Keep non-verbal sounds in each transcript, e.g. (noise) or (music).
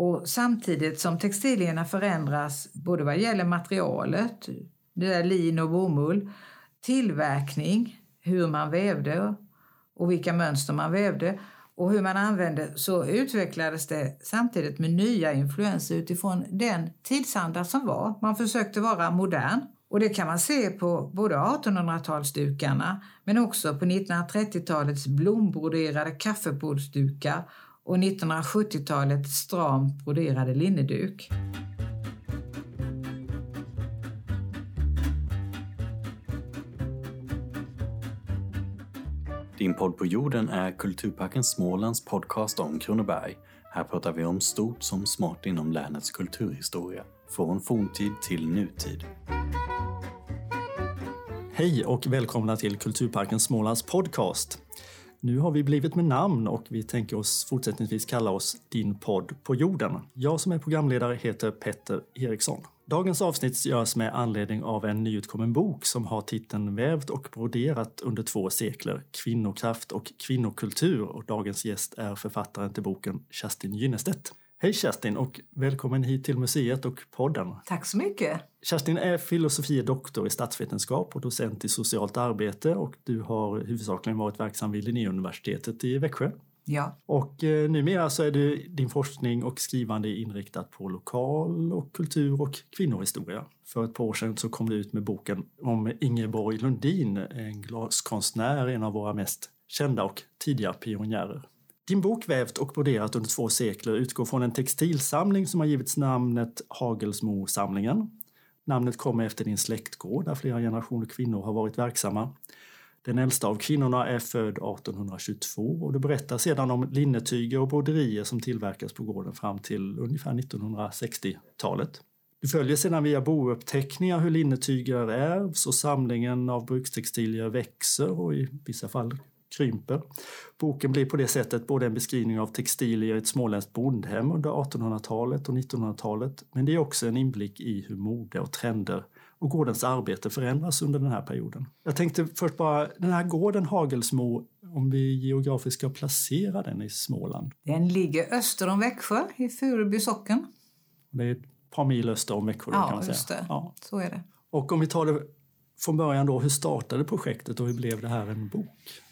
Och samtidigt som textilierna förändras både vad gäller materialet, det där lin och bomull, tillverkning, hur man vävde och vilka mönster man vävde och hur man använde så utvecklades det samtidigt med nya influenser utifrån den tidsanda som var. Man försökte vara modern och det kan man se på både 1800-talsdukarna men också på 1930-talets blombroderade kaffebordsdukar och 1970-talets stramt broderade linneduk. Din podd på jorden är Kulturparken Smålands podcast om Kronoberg. Här pratar vi om stort som smått inom länets kulturhistoria, från forntid till nutid. Hej och välkomna till Kulturparken Smålands podcast. Nu har vi blivit med namn och vi tänker oss fortsättningsvis kalla oss Din podd på jorden. Jag som är programledare heter Petter Eriksson. Dagens avsnitt görs med anledning av en nyutkommen bok som har titeln Vävt och broderat under två sekler, kvinnokraft och kvinnokultur och dagens gäst är författaren till boken Kerstin Gynnestedt. Hej Kerstin och välkommen hit till museet och podden. Tack så mycket. Kerstin är filosofie doktor i statsvetenskap och docent i socialt arbete och du har huvudsakligen varit verksam vid Linnéuniversitetet i Växjö. Ja. Och eh, numera så är det din forskning och skrivande inriktat på lokal och kultur och kvinnohistoria. För ett par år sedan så kom du ut med boken om Ingeborg Lundin, en glaskonstnär, en av våra mest kända och tidiga pionjärer. Din bok Vävt och broderat under två sekler utgår från en textilsamling som har givits namnet Hagelsmo-samlingen. Namnet kommer efter din släktgård där flera generationer kvinnor har varit verksamma. Den äldsta av kvinnorna är född 1822 och du berättar sedan om linnetyger och broderier som tillverkas på gården fram till ungefär 1960-talet. Du följer sedan via bouppteckningar hur linnetyger ärvs och samlingen av brukstextilier växer och i vissa fall krymper. Boken blir på det sättet både en beskrivning av textilier i ett småländskt bondhem under 1800-talet och 1900-talet, men det är också en inblick i hur mode och trender och gårdens arbete förändras under den här perioden. Jag tänkte först bara, den här gården Hagelsmo, om vi geografiskt ska placera den i Småland? Den ligger öster om Växjö i Furuby socken. Det är ett par mil öster om Växjö ja, kan man säga. Det. Ja, så är det. Och om vi tar det från början då, hur startade projektet och hur blev det här en bok?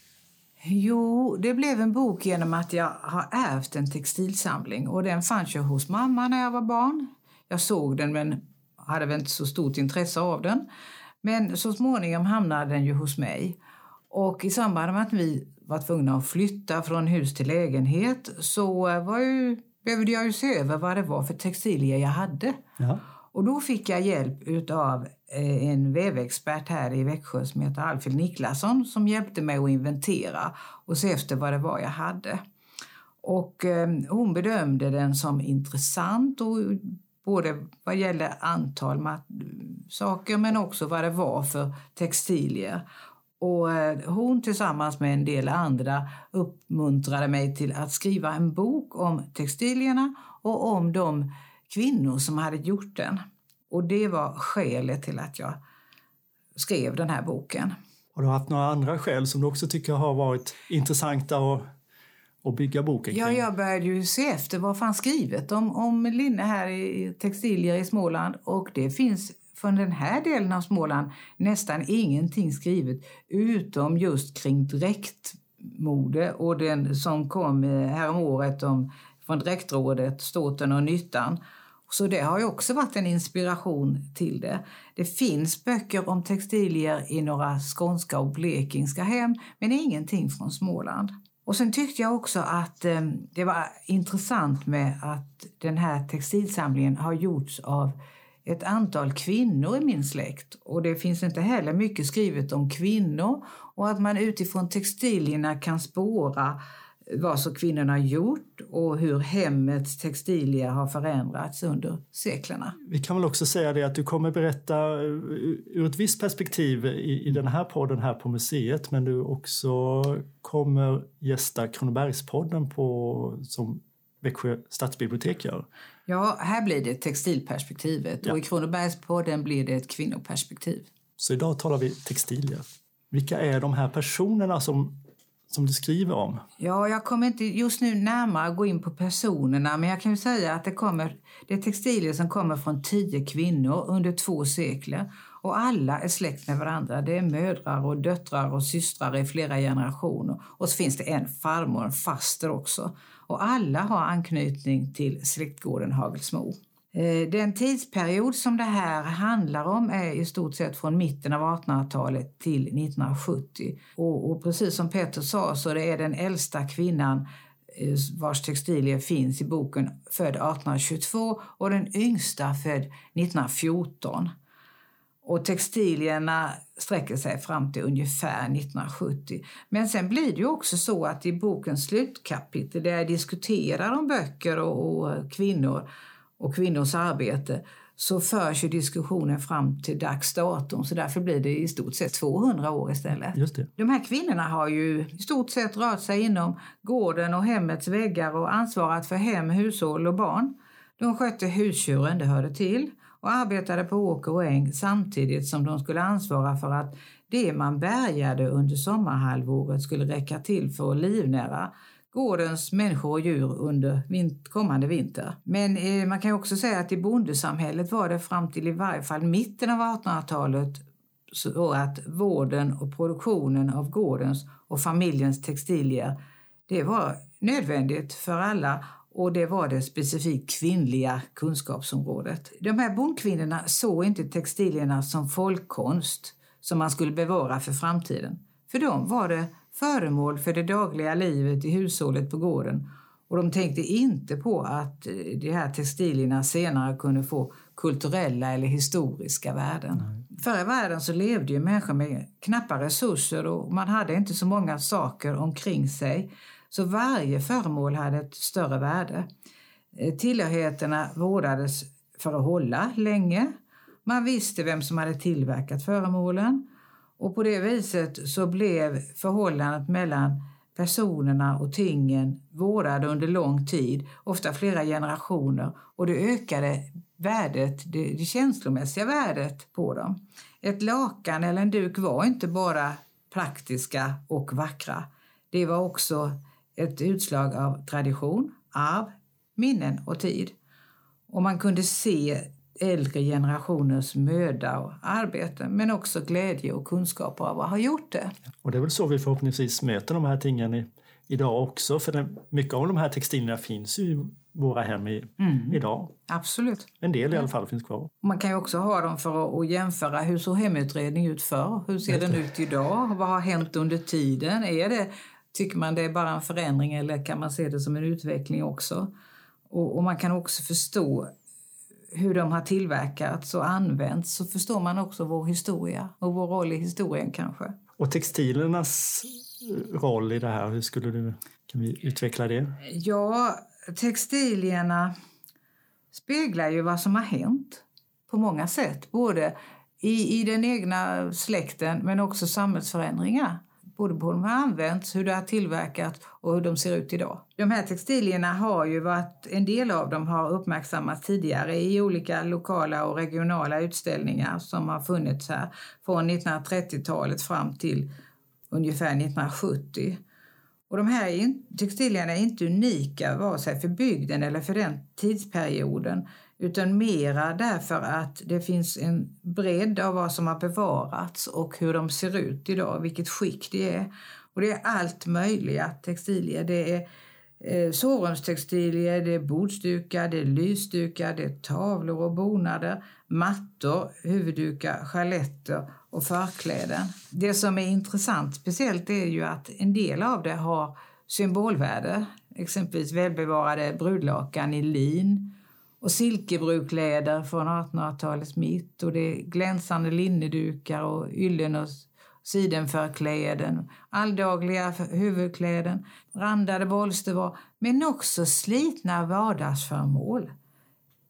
Jo, det blev en bok genom att jag har ärvt en textilsamling och den fanns ju hos mamma när jag var barn. Jag såg den men hade väl inte så stort intresse av den. Men så småningom hamnade den ju hos mig. Och i samband med att vi var tvungna att flytta från hus till lägenhet så var ju, behövde jag ju se över vad det var för textilier jag hade. Ja. Och då fick jag hjälp av eh, en vävexpert här i Växjö som heter Alfred Niklasson som hjälpte mig att inventera och se efter vad det var jag hade. Och eh, hon bedömde den som intressant och både vad gäller antal saker men också vad det var för textilier. Och eh, hon tillsammans med en del andra uppmuntrade mig till att skriva en bok om textilierna och om de kvinnor som hade gjort den. Och det var skälet till att jag skrev den här boken. Har du haft några andra skäl som du också tycker har varit intressanta att, att bygga boken kring? Ja, jag började ju se efter vad fanns skrivet om, om linne här i textilier i Småland och det finns från den här delen av Småland nästan ingenting skrivet utom just kring dräktmode och den som kom häromåret om, från Dräktrådet, Ståten och Nyttan. Så det har ju också varit en inspiration till det. Det finns böcker om textilier i några skånska och blekingska hem, men ingenting från Småland. Och sen tyckte jag också att eh, det var intressant med att den här textilsamlingen har gjorts av ett antal kvinnor i min släkt och det finns inte heller mycket skrivet om kvinnor och att man utifrån textilierna kan spåra vad så kvinnorna har gjort och hur hemmets textilier har förändrats under seklerna. Vi kan väl också säga det att du kommer berätta eh, ur ett visst perspektiv i, i den här podden här på museet men du också kommer gästa Kronobergspodden på, som Växjö stadsbibliotek gör. Ja, här blir det textilperspektivet ja. och i Kronobergspodden blir det ett kvinnoperspektiv. Så idag talar vi textilier. Vilka är de här personerna som som du skriver om? Ja, jag kommer inte just nu närmare gå in på personerna men jag kan ju säga att det, kommer, det är textilier som kommer från tio kvinnor under två sekler och alla är släkt med varandra. Det är mödrar och döttrar och systrar i flera generationer. Och så finns det en farmor, en faster också. Och alla har anknytning till släktgården Hagelsmo. Eh, den tidsperiod som det här handlar om är i stort sett från mitten av 1800-talet till 1970. Och, och, precis som Peter sa så det är den äldsta kvinnan eh, vars textilier finns i boken född 1822 och den yngsta född 1914. Och textilierna sträcker sig fram till ungefär 1970. Men sen blir det ju också så att i bokens slutkapitel där jag diskuterar om böcker och, och kvinnor och kvinnors arbete så förs ju diskussionen fram till dags datum så därför blir det i stort sett 200 år istället. Just det. De här kvinnorna har ju i stort sett rört sig inom gården och hemmets väggar och ansvarat för hem, hushåll och barn. De skötte husdjuren, det hörde till, och arbetade på åker och äng samtidigt som de skulle ansvara för att det man bärgade under sommarhalvåret skulle räcka till för att livnära gårdens människor och djur under kommande vinter. Men eh, man kan också säga att i bondesamhället var det fram till i varje fall mitten av 1800-talet så att vården och produktionen av gårdens och familjens textilier det var nödvändigt för alla och det var det specifikt kvinnliga kunskapsområdet. De här bondkvinnorna såg inte textilierna som folkkonst som man skulle bevara för framtiden. För dem var det föremål för det dagliga livet i hushållet på gården och de tänkte inte på att eh, de här textilierna senare kunde få kulturella eller historiska värden. Nej. Förr i världen så levde ju människor med knappa resurser och man hade inte så många saker omkring sig. Så varje föremål hade ett större värde. Eh, tillhörigheterna vårdades för att hålla länge. Man visste vem som hade tillverkat föremålen och på det viset så blev förhållandet mellan personerna och tingen vårdade under lång tid, ofta flera generationer och det ökade värdet, det, det känslomässiga värdet på dem. Ett lakan eller en duk var inte bara praktiska och vackra. Det var också ett utslag av tradition, arv, minnen och tid. Och man kunde se äldre generationers möda och arbete men också glädje och kunskap av att ha gjort det. Och det är väl så vi förhoppningsvis möter de här tingen i, idag också för det, mycket av de här textilierna finns ju i våra hem i, mm. idag. Absolut. En del i alla fall finns kvar. Man kan ju också ha dem för att jämföra hur såg hemutredning ut förr? Hur ser den ut idag? Vad har hänt under tiden? Är det, tycker man det är bara en förändring eller kan man se det som en utveckling också? Och, och man kan också förstå hur de har tillverkats och använts så förstår man också vår historia och vår roll i historien kanske. Och textilernas roll i det här, hur skulle du, kan vi utveckla det? Ja, textilierna speglar ju vad som har hänt på många sätt. Både i, i den egna släkten men också samhällsförändringar både på hur de har använts, hur det har tillverkats och hur de ser ut idag. De här textilierna har ju varit, en del av dem har uppmärksammats tidigare i olika lokala och regionala utställningar som har funnits här från 1930-talet fram till ungefär 1970. Och de här textilierna är inte unika vare sig för bygden eller för den tidsperioden utan mera därför att det finns en bredd av vad som har bevarats och hur de ser ut idag, vilket skick det är. Och det är allt möjliga textilier. Det är eh, sovrumstextilier, det är bordsdukar, det är lysdukar, det är tavlor och bonader, mattor, huvuddukar, sjaletter och förkläden. Det som är intressant speciellt är ju att en del av det har symbolvärde, exempelvis välbevarade brudlakan i lin, och silkebrukkläder från 1800-talets mitt och det är glänsande linnedukar och yllen och sidenförkläden, alldagliga huvudkläden, randade bolstervar, men också slitna vardagsföremål.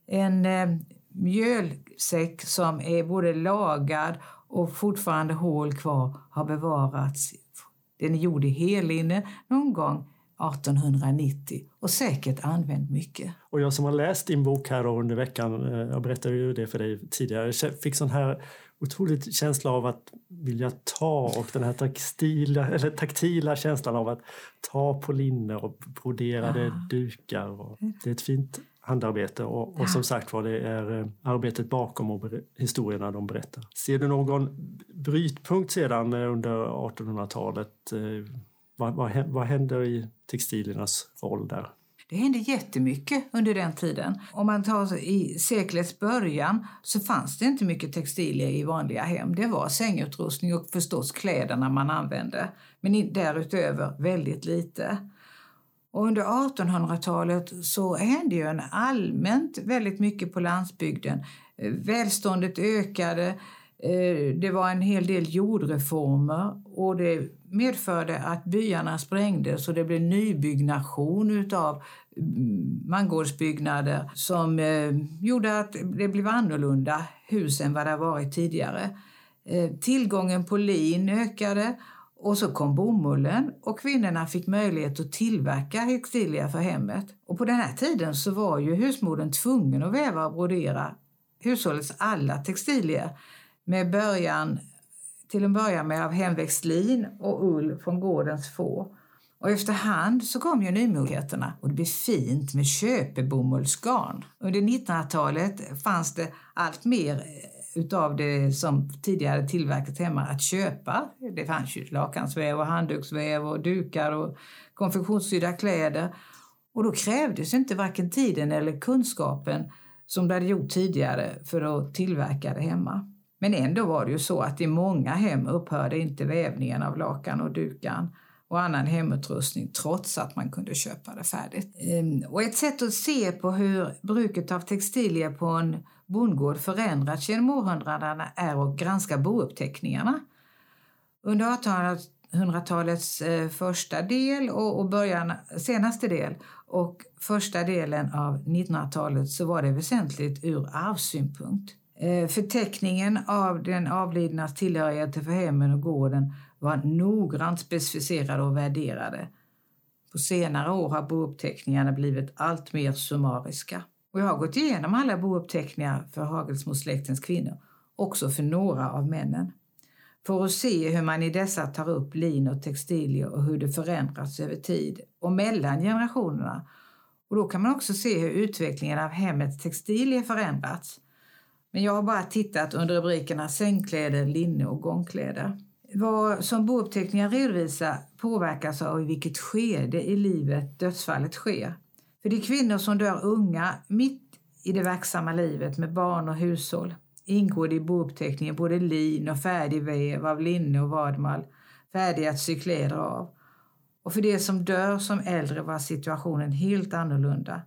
En eh, mjölsäck som är både lagad och fortfarande hål kvar har bevarats. Den är gjord i hellinne någon gång 1890 och säkert använt mycket. Och jag som har läst din bok här under veckan, eh, jag berättade ju det för dig tidigare, fick sån här otroligt känsla av att vilja ta och den här taktila, (laughs) eller taktila känslan av att ta på linne och broderade ja. dukar. Och det är ett fint handarbete och, och ja. som sagt var det är eh, arbetet bakom och historierna de berättar. Ser du någon brytpunkt sedan eh, under 1800-talet? Vad, vad, vad händer i textiliernas roll där? Det hände jättemycket under den tiden. Om man tar i seklets början så fanns det inte mycket textilier i vanliga hem. Det var sängutrustning och förstås kläderna man använde. Men därutöver väldigt lite. Och under 1800-talet så hände ju en allmänt väldigt mycket på landsbygden. Välståndet ökade, Eh, det var en hel del jordreformer och det medförde att byarna sprängdes och det blev nybyggnation utav mm, mangårdsbyggnader som eh, gjorde att det blev annorlunda hus än vad det varit tidigare. Eh, tillgången på lin ökade och så kom bomullen och kvinnorna fick möjlighet att tillverka textilier för hemmet. Och på den här tiden så var ju husmodern tvungen att väva och brodera hushållets alla textilier med början till en början med av hemväxt lin och ull från gårdens får. Och efterhand så kom ju nymodigheterna och det blev fint med köpebomullsgarn. Under 1900-talet fanns det allt mer eh, utav det som tidigare tillverkats hemma att köpa. Det fanns ju lakansväv och handduksväv och dukar och konfektionssydda kläder. Och då krävdes inte varken tiden eller kunskapen som det hade gjort tidigare för att tillverka det hemma. Men ändå var det ju så att i många hem upphörde inte vävningen av lakan och dukan och annan hemutrustning trots att man kunde köpa det färdigt. Ehm, och ett sätt att se på hur bruket av textilier på en bondgård förändrats genom århundradena är att granska bouppteckningarna. Under 1800-talets eh, första del och början, senaste del och första delen av 1900-talet så var det väsentligt ur arvssynpunkt. Eh, förteckningen av den avlidnas tillhörighet för hemmen och gården var noggrant specificerade och värderade. På senare år har bouppteckningarna blivit allt mer summariska. Och jag har gått igenom alla bouppteckningar för Hagelsmosläktens kvinnor, också för några av männen. För att se hur man i dessa tar upp lin och textilier och hur det förändrats över tid och mellan generationerna. Och då kan man också se hur utvecklingen av hemmets textilier förändrats. Men jag har bara tittat under rubrikerna sängkläder, linne och gångkläder. Vad som bouppteckningar redovisar påverkas av i vilket skede i livet dödsfallet sker. För de kvinnor som dör unga mitt i det verksamma livet med barn och hushåll ingår det i bouppteckningen både lin och färdig väv av linne och vadmal, färdiga att sy kläder av. Och för de som dör som äldre var situationen helt annorlunda.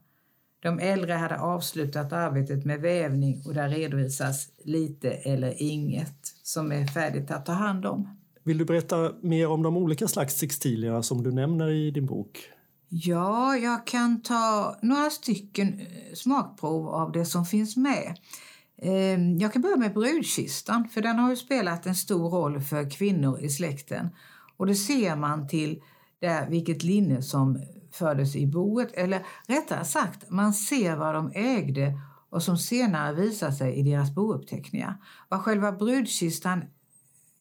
De äldre hade avslutat arbetet med vävning och där redovisas lite eller inget som är färdigt att ta hand om. Vill du berätta mer om de olika slags textilier som du nämner i din bok? Ja, jag kan ta några stycken eh, smakprov av det som finns med. Ehm, jag kan börja med brudkistan, för den har ju spelat en stor roll för kvinnor i släkten. Och det ser man till där vilket linne som fördes i boet, eller rättare sagt, man ser vad de ägde och som senare visar sig i deras bouppteckningar. Vad själva brudkistan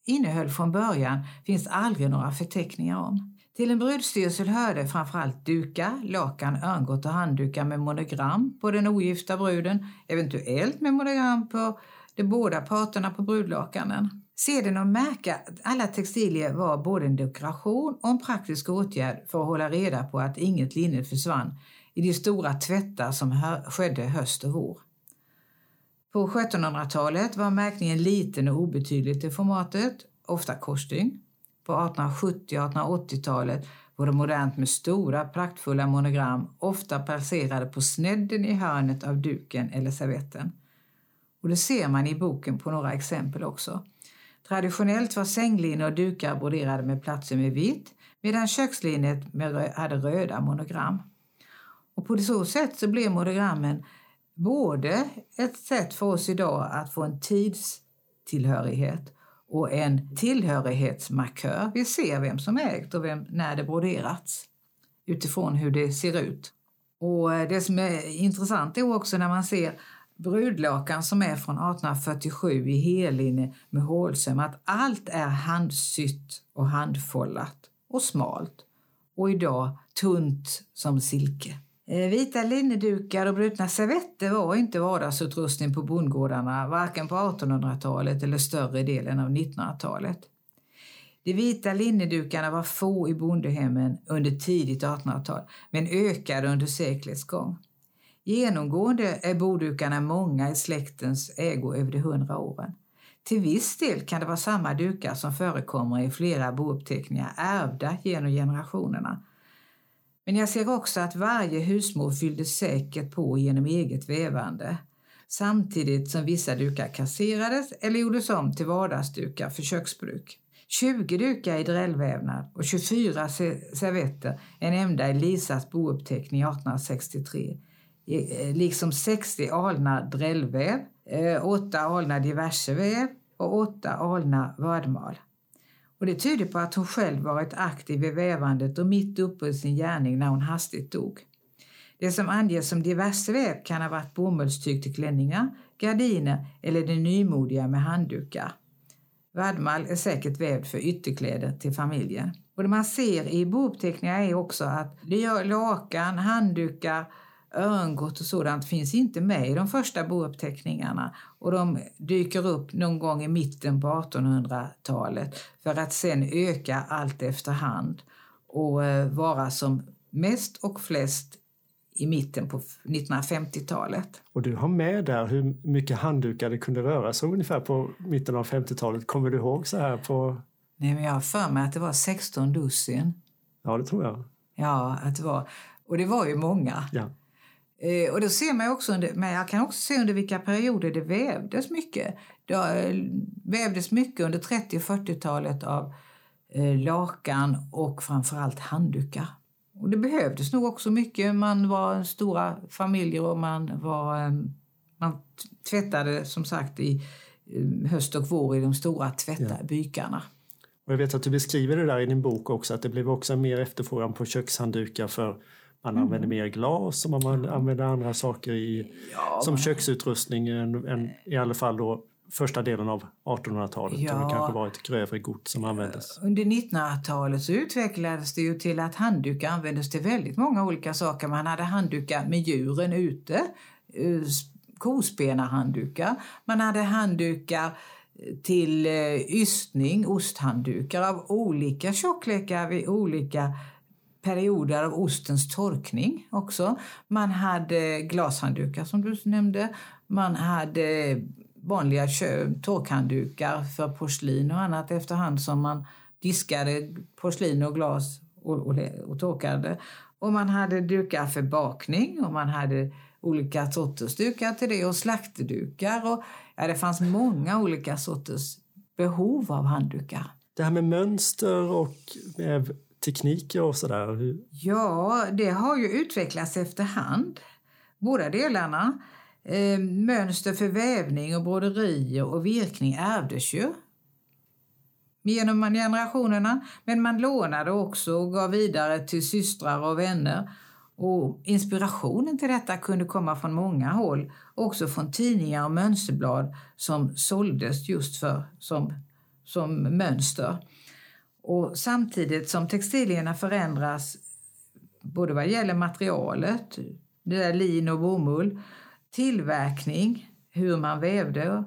innehöll från början finns aldrig några förteckningar om. Till en brudstyrsel hörde framförallt dukar, lakan, örngott och handdukar med monogram på den ogifta bruden, eventuellt med monogram på de båda parterna på brudlakanen. Seden att märka alla textilier var både en dekoration och en praktisk åtgärd för att hålla reda på att inget linne försvann i de stora tvättar som skedde höst och vår. På 1700-talet var märkningen liten och obetydlig till formatet, ofta korsstygn. På 1870 och 1880-talet var det modernt med stora praktfulla monogram, ofta placerade på snedden i hörnet av duken eller servetten. Och det ser man i boken på några exempel också. Traditionellt var sänglinne och dukar broderade med platser med vitt medan kökslinnet hade röda monogram. Och på så sätt så blev monogrammen både ett sätt för oss idag att få en tidstillhörighet och en tillhörighetsmarkör. Vi ser vem som ägt och vem, när det broderats. utifrån hur det ser ut. Och eh, det som är intressant är också när man ser brudlakan som är från 1847 i hellinne med hålsöm att allt är handsytt och handfållat och smalt och idag tunt som silke. Eh, vita linnedukar och brutna servetter var inte vardagsutrustning på bondgårdarna varken på 1800-talet eller större delen av 1900-talet. De vita linnedukarna var få i bondehemmen under tidigt 1800-tal men ökade under seklets gång. Genomgående är bodukarna många i släktens ägo över de hundra åren. Till viss del kan det vara samma dukar som förekommer i flera bouppteckningar ärvda genom generationerna. Men jag ser också att varje husmor fyllde säkert på genom eget vävande samtidigt som vissa dukar kasserades eller gjordes om till vardagsdukar för köksbruk. 20 dukar i drällvävnad och 24 servetter är nämnda i Lisas bouppteckning 1863 Eh, liksom 60 alna drällväv, 8 eh, alna diverseväv och 8 alna vadmal. Och det tyder på att hon själv varit aktiv i vävandet och mitt uppe i sin gärning när hon hastigt dog. Det som anges som diverseväv kan ha varit bomullstyg till klänningar, gardiner eller det nymodiga med handdukar. Vadmal är säkert vävd för ytterkläder till familjen. Och det man ser i bouppteckningar är också att lakan, handdukar örngott och sådant finns inte med i de första bouppteckningarna och de dyker upp någon gång i mitten på 1800-talet för att sen öka allt efterhand och eh, vara som mest och flest i mitten på 1950-talet. Och du har med där hur mycket handdukar det kunde röra sig ungefär på mitten av 50-talet. Kommer du ihåg så här på... Nej, men jag har för mig att det var 16 dussin. Ja, det tror jag. Ja, att det var. Och det var ju många. Ja. Eh, och då ser man också under, men jag kan också se under vilka perioder det vävdes mycket. Det eh, vävdes mycket under 30 och 40-talet av eh, lakan och framförallt handdukar. Och det behövdes nog också mycket. Man var stora familjer och man, var, eh, man tvättade som sagt i eh, höst och vår i de stora tvättarbykarna. Ja. Och jag vet att du beskriver det där i din bok också att det blev också mer efterfrågan på kökshanddukar för man mm. använder mer glas och man använder andra saker i, ja, som köksutrustning än, än, i alla fall då första delen av 1800-talet. Ja. Det kanske var ett grövre gods som användes. Under 1900-talet så utvecklades det ju till att handdukar användes till väldigt många olika saker. Man hade handdukar med djuren ute, eh, kospenarhanddukar. Man hade handdukar till eh, ystning, osthanddukar av olika tjocklekar vid olika perioder av ostens torkning också. Man hade glashanddukar som du nämnde. Man hade vanliga torkhanddukar för porslin och annat efterhand som man diskade porslin och glas och, och, och torkade. Och man hade dukar för bakning och man hade olika sorters dukar till det och slaktdukar. Och, ja, det fanns många olika sorters behov av handdukar. Det här med mönster och med tekniker och sådär? Ja, det har ju utvecklats efterhand, båda delarna. Eh, mönster för vävning och broderier och virkning ärvdes ju genom generationerna, men man lånade också och gav vidare till systrar och vänner. Och inspirationen till detta kunde komma från många håll, också från tidningar och mönsterblad som såldes just för, som, som mönster. Och samtidigt som textilierna förändras både vad gäller materialet, det där lin och bomull, tillverkning, hur man vävde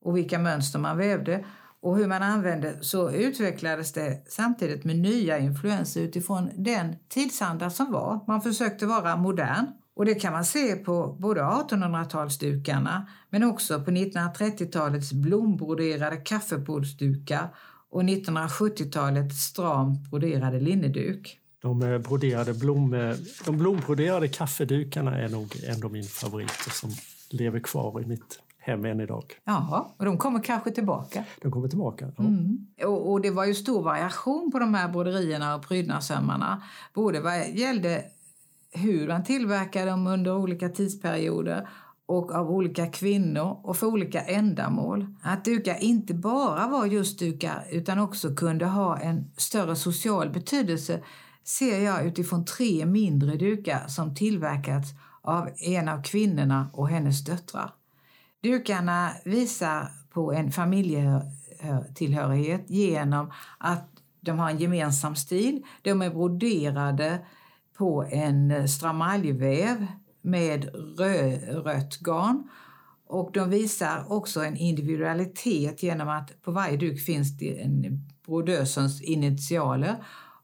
och vilka mönster man vävde och hur man använde så utvecklades det samtidigt med nya influenser utifrån den tidsanda som var. Man försökte vara modern. Och det kan man se på både 1800-talsdukarna men också på 1930-talets blombroderade kaffebordsdukar och 1970-talet stramt broderade linneduk. De eh, broderade blom, eh, de blombroderade kaffedukarna är nog ändå min favorit som lever kvar i mitt hem än idag. Ja, och de kommer kanske tillbaka. De kommer tillbaka, ja. Mm. Och, och, det var ju stor variation på de här broderierna och prydnadssömmarna. Både vad gällde hur man tillverkade dem under olika tidsperioder och av olika kvinnor och för olika ändamål. Att dukar inte bara var just dukar utan också kunde ha en större social betydelse ser jag utifrån tre mindre dukar som tillverkats av en av kvinnorna och hennes döttrar. Dukarna visar på en familjetillhörighet genom att de har en gemensam stil. De är broderade på en stramaljväv med rö rött garn och de visar också en individualitet genom att på varje duk finns det en brodösens initialer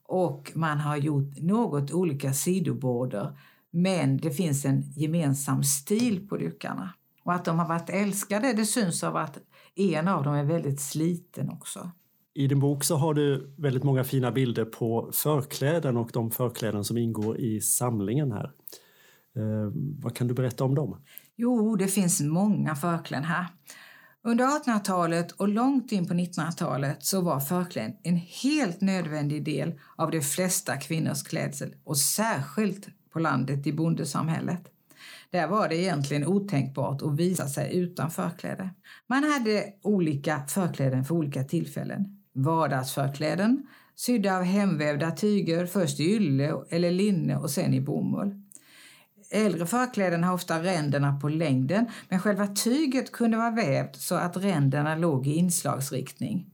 och man har gjort något olika sidoborder men det finns en gemensam stil på dukarna. Och att de har varit älskade det syns av att en av dem är väldigt sliten också. I din bok så har du väldigt många fina bilder på förkläden och de förkläden som ingår i samlingen här. Eh, vad kan du berätta om dem? Jo, det finns många förkläden här. Under 1800-talet och långt in på 1900-talet så var förkläden en helt nödvändig del av de flesta kvinnors klädsel och särskilt på landet i bondesamhället. Där var det egentligen otänkbart att visa sig utan förkläde. Man hade olika förkläden för olika tillfällen. Vardagsförkläden sydda av hemvävda tyger, först i ylle eller linne och sen i bomull. Äldre förkläden har ofta ränderna på längden men själva tyget kunde vara vävt så att ränderna låg i inslagsriktning.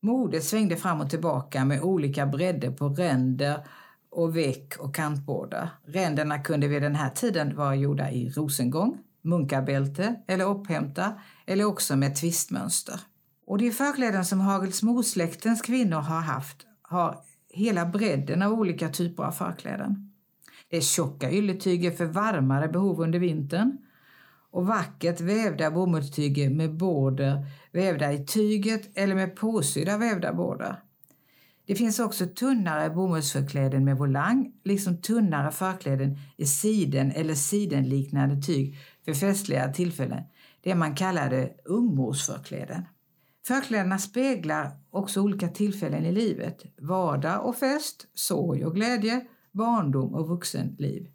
Modet svängde fram och tillbaka med olika bredder på ränder och veck och kantbårdar. Ränderna kunde vid den här tiden vara gjorda i rosengång, munkabälte eller upphämta eller också med tvistmönster. Och de förkläden som Hagelsmosläktens kvinnor har haft har hela bredden av olika typer av förkläden. Det är tjocka ylletyger för varmare behov under vintern och vackert vävda bomullstyger med border vävda i tyget eller med påsydda vävda border. Det finns också tunnare bomullsförkläden med volang liksom tunnare förkläden i siden eller sidenliknande tyg för festliga tillfällen, det man kallade ungmorsförkläden. Förklädena speglar också olika tillfällen i livet, vardag och fest, sorg och glädje, barndom och vuxenliv.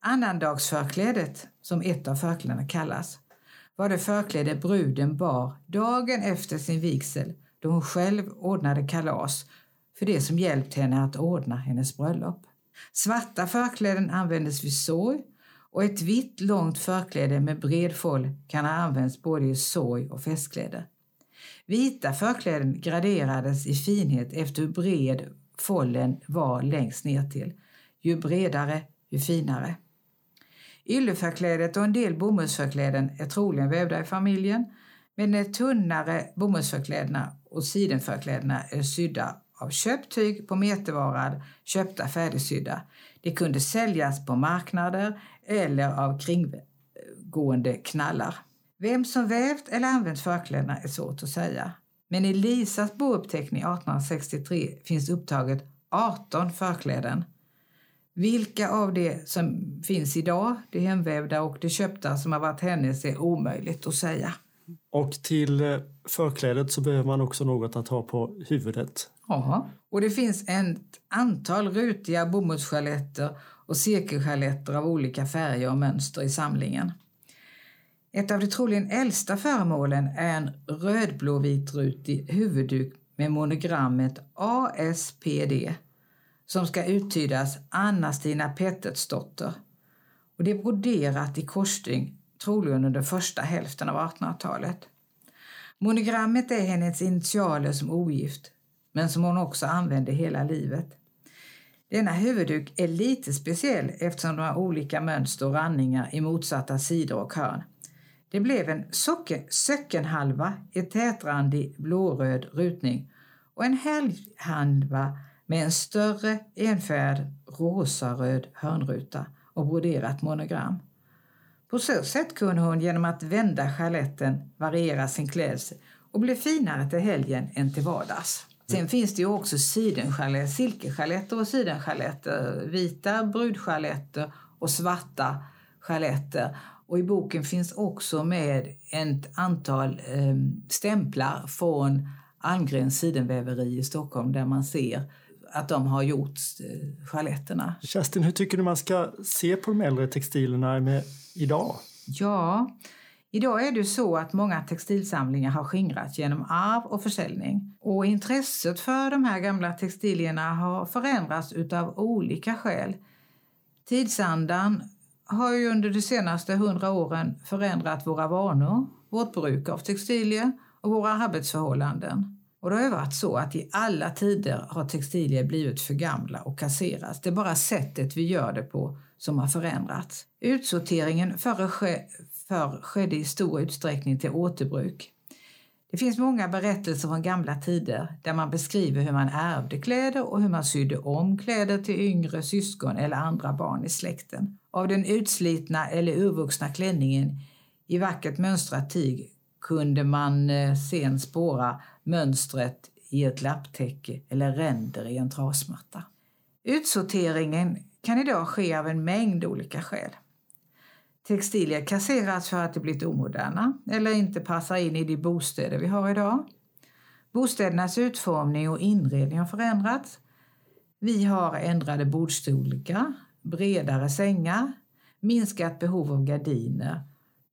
Annandagsförklädet, som ett av förklädena kallas, var det förkläde bruden bar dagen efter sin vigsel då hon själv ordnade kalas för det som hjälpt henne att ordna hennes bröllop. Svarta förkläden användes vid sorg och ett vitt långt förkläde med bred foll kan ha använts både i sorg och festkläder. Vita förkläden graderades i finhet efter hur bred follen var längst ner till. Ju bredare, ju finare. Ylleförklädet och en del bomullsförkläden är troligen vävda i familjen, men de tunnare bomullsförklädena och sidenförklädena är sydda av köpt tyg på metervarad, köpta färdigsydda. De kunde säljas på marknader eller av kringgående knallar. Vem som vävt eller använt förklädena är svårt att säga. Men i Lisas bouppteckning 1863 finns upptaget 18 förkläden. Vilka av de som finns idag, de hemvävda och de köpta som har varit hennes, är omöjligt att säga. Och till eh, förklädet så behöver man också något att ha på huvudet. Ja, och det finns ett antal rutiga bomullsschaletter och cirkelschaletter av olika färger och mönster i samlingen. Ett av de troligen äldsta föremålen är en rödblåvitrutig huvudduk med monogrammet ASPD som ska uttydas Anna-Stina Pettersdotter. Och det är broderat i korsstygn, troligen under första hälften av 1800-talet. Monogrammet är hennes initialer som ogift, men som hon också använde hela livet. Denna huvudduk är lite speciell eftersom de har olika mönster och randningar i motsatta sidor och hörn. Det blev en söckenhalva i tätrandig blåröd rutning och en helghalva med en större enfärgad rosaröd hörnruta och broderat monogram. På så sätt kunde hon genom att vända chaletten variera sin klädsel och bli finare till helgen än till vardags. Sen finns det ju också sidenschaletter, silkesschaletter och sidenschaletter, vita brudschaletter och svarta schaletter. Och i boken finns också med ett antal eh, stämplar från Almgrens sidenväveri i Stockholm där man ser att de har gjort eh, chaletterna. Kerstin, hur tycker du man ska se på de äldre textilerna med idag? Ja, Idag är det så att många textilsamlingar har skingrats genom arv och försäljning. Och intresset för de här gamla textilierna har förändrats utav olika skäl. Tidsandan har ju under de senaste hundra åren förändrat våra vanor, vårt bruk av textilier och våra arbetsförhållanden. Och det har ju varit så att i alla tider har textilier blivit för gamla och kasserats. Det är bara sättet vi gör det på som har förändrats. Utsorteringen förr för skedde i stor utsträckning till återbruk. Det finns många berättelser från gamla tider där man beskriver hur man ärvde kläder och hur man sydde om kläder till yngre syskon eller andra barn i släkten. Av den utslitna eller urvuxna klänningen i vackert mönstrat tyg kunde man eh, sen spåra mönstret i ett lapptäcke eller ränder i en trasmatta. Utsorteringen kan idag ske av en mängd olika skäl. Textilier kasseras för att de blivit omoderna eller inte passar in i de bostäder vi har idag. Bostädernas utformning och inredning har förändrats. Vi har ändrade bordstorlekar, bredare sängar, minskat behov av gardiner.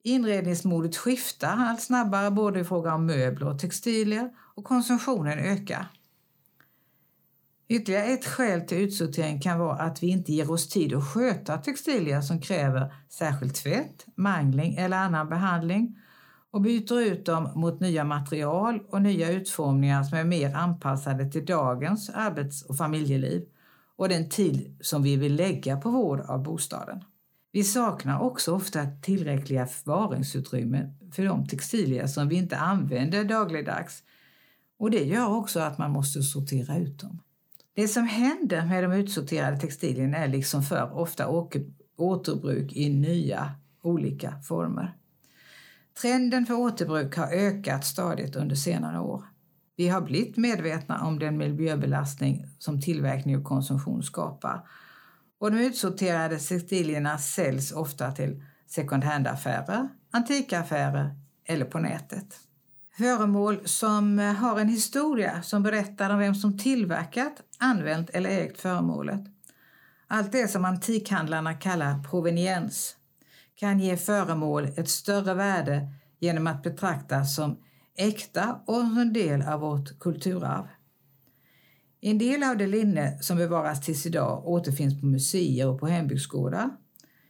Inredningsmodet skiftar allt snabbare både i fråga om möbler och textilier och konsumtionen ökar. Ytterligare ett skäl till utsortering kan vara att vi inte ger oss tid att sköta textilier som kräver särskild tvätt, mangling eller annan behandling och byter ut dem mot nya material och nya utformningar som är mer anpassade till dagens arbets och familjeliv och den tid som vi vill lägga på vård av bostaden. Vi saknar också ofta tillräckliga förvaringsutrymmen för de textilier som vi inte använder dagligdags och det gör också att man måste sortera ut dem. Det som händer med de utsorterade textilierna är liksom för ofta återbruk i nya olika former. Trenden för återbruk har ökat stadigt under senare år. Vi har blivit medvetna om den miljöbelastning som tillverkning och konsumtion skapar. Och de utsorterade textilierna säljs ofta till second hand-affärer, antikaffärer eller på nätet. Föremål som eh, har en historia som berättar om vem som tillverkat, använt eller ägt föremålet. Allt det som antikhandlarna kallar proveniens kan ge föremål ett större värde genom att betraktas som äkta och en del av vårt kulturarv. En del av det linne som bevaras tills idag återfinns på museer och på hembygdsgårdar,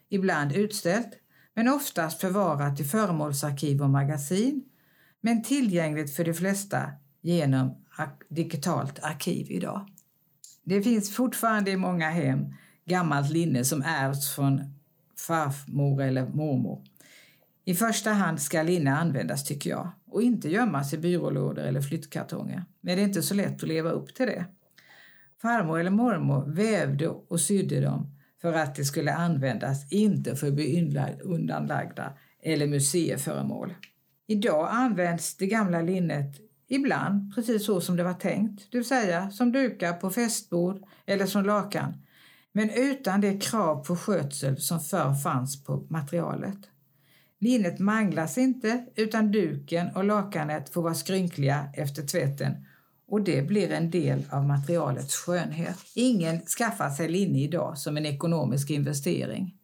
ibland utställt, men oftast förvarat i föremålsarkiv och magasin men tillgängligt för de flesta genom digitalt arkiv idag. Det finns fortfarande i många hem gammalt linne som ärvts från farmor eller mormor. I första hand ska linne användas tycker jag och inte gömmas i byrålådor eller flyttkartonger. Men det är inte så lätt att leva upp till det. Farmor eller mormor vävde och sydde dem för att de skulle användas, inte för att bli undanlagda eller museiföremål. Idag används det gamla linnet ibland precis så som det var tänkt, det vill säga som dukar på festbord eller som lakan, men utan det krav på skötsel som förr fanns på materialet. Linnet manglas inte utan duken och lakanet får vara skrynkliga efter tvätten och det blir en del av materialets skönhet. Ingen skaffar sig linne idag som en ekonomisk investering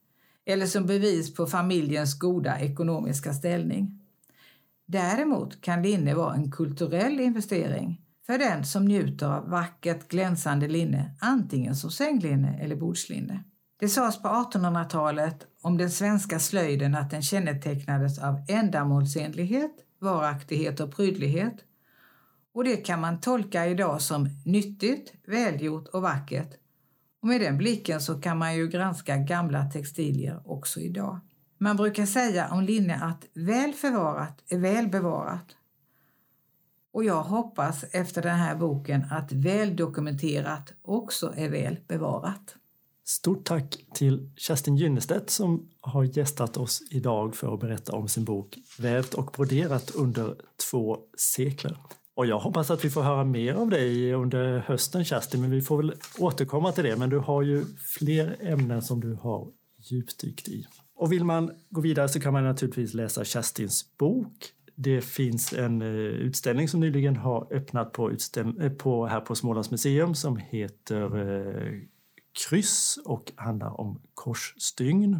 eller som bevis på familjens goda ekonomiska ställning. Däremot kan linne vara en kulturell investering för den som njuter av vackert glänsande linne, antingen som sänglinne eller bordslinne. Det sades på 1800-talet om den svenska slöjden att den kännetecknades av ändamålsenlighet, varaktighet och prydlighet. Och det kan man tolka idag som nyttigt, välgjort och vackert. Och med den blicken så kan man ju granska gamla textilier också idag. Man brukar säga om linne att väl förvarat är väl bevarat. Och jag hoppas efter den här boken att väl dokumenterat också är väl bevarat. Stort tack till Kerstin Gynnestedt som har gästat oss idag för att berätta om sin bok Vävt och broderat under två sekler. Och jag hoppas att vi får höra mer av dig under hösten Kerstin, men vi får väl återkomma till det. Men du har ju fler ämnen som du har djupdykt i. Och vill man gå vidare så kan man naturligtvis läsa Kerstins bok. Det finns en eh, utställning som nyligen har öppnat på, eh, på här på Smålands museum som heter eh, Kryss och handlar om korsstygn.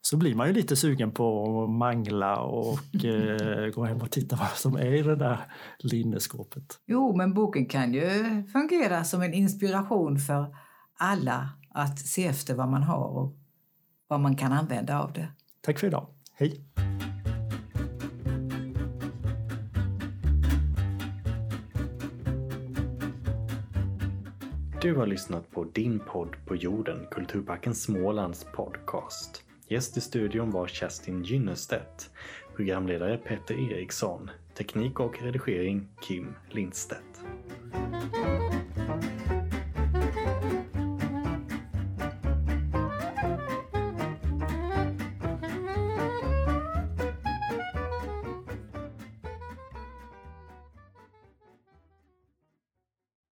så blir man ju lite sugen på att mangla och (laughs) eh, gå hem och titta vad som är i det där linneskåpet. Jo, men boken kan ju fungera som en inspiration för alla att se efter vad man har och vad man kan använda av det. Tack för idag. Hej! Du har lyssnat på Din podd på jorden, Kulturparken Smålands podcast. Gäst i studion var Kerstin Gynnestedt, programledare Petter Eriksson, teknik och redigering Kim Lindstedt.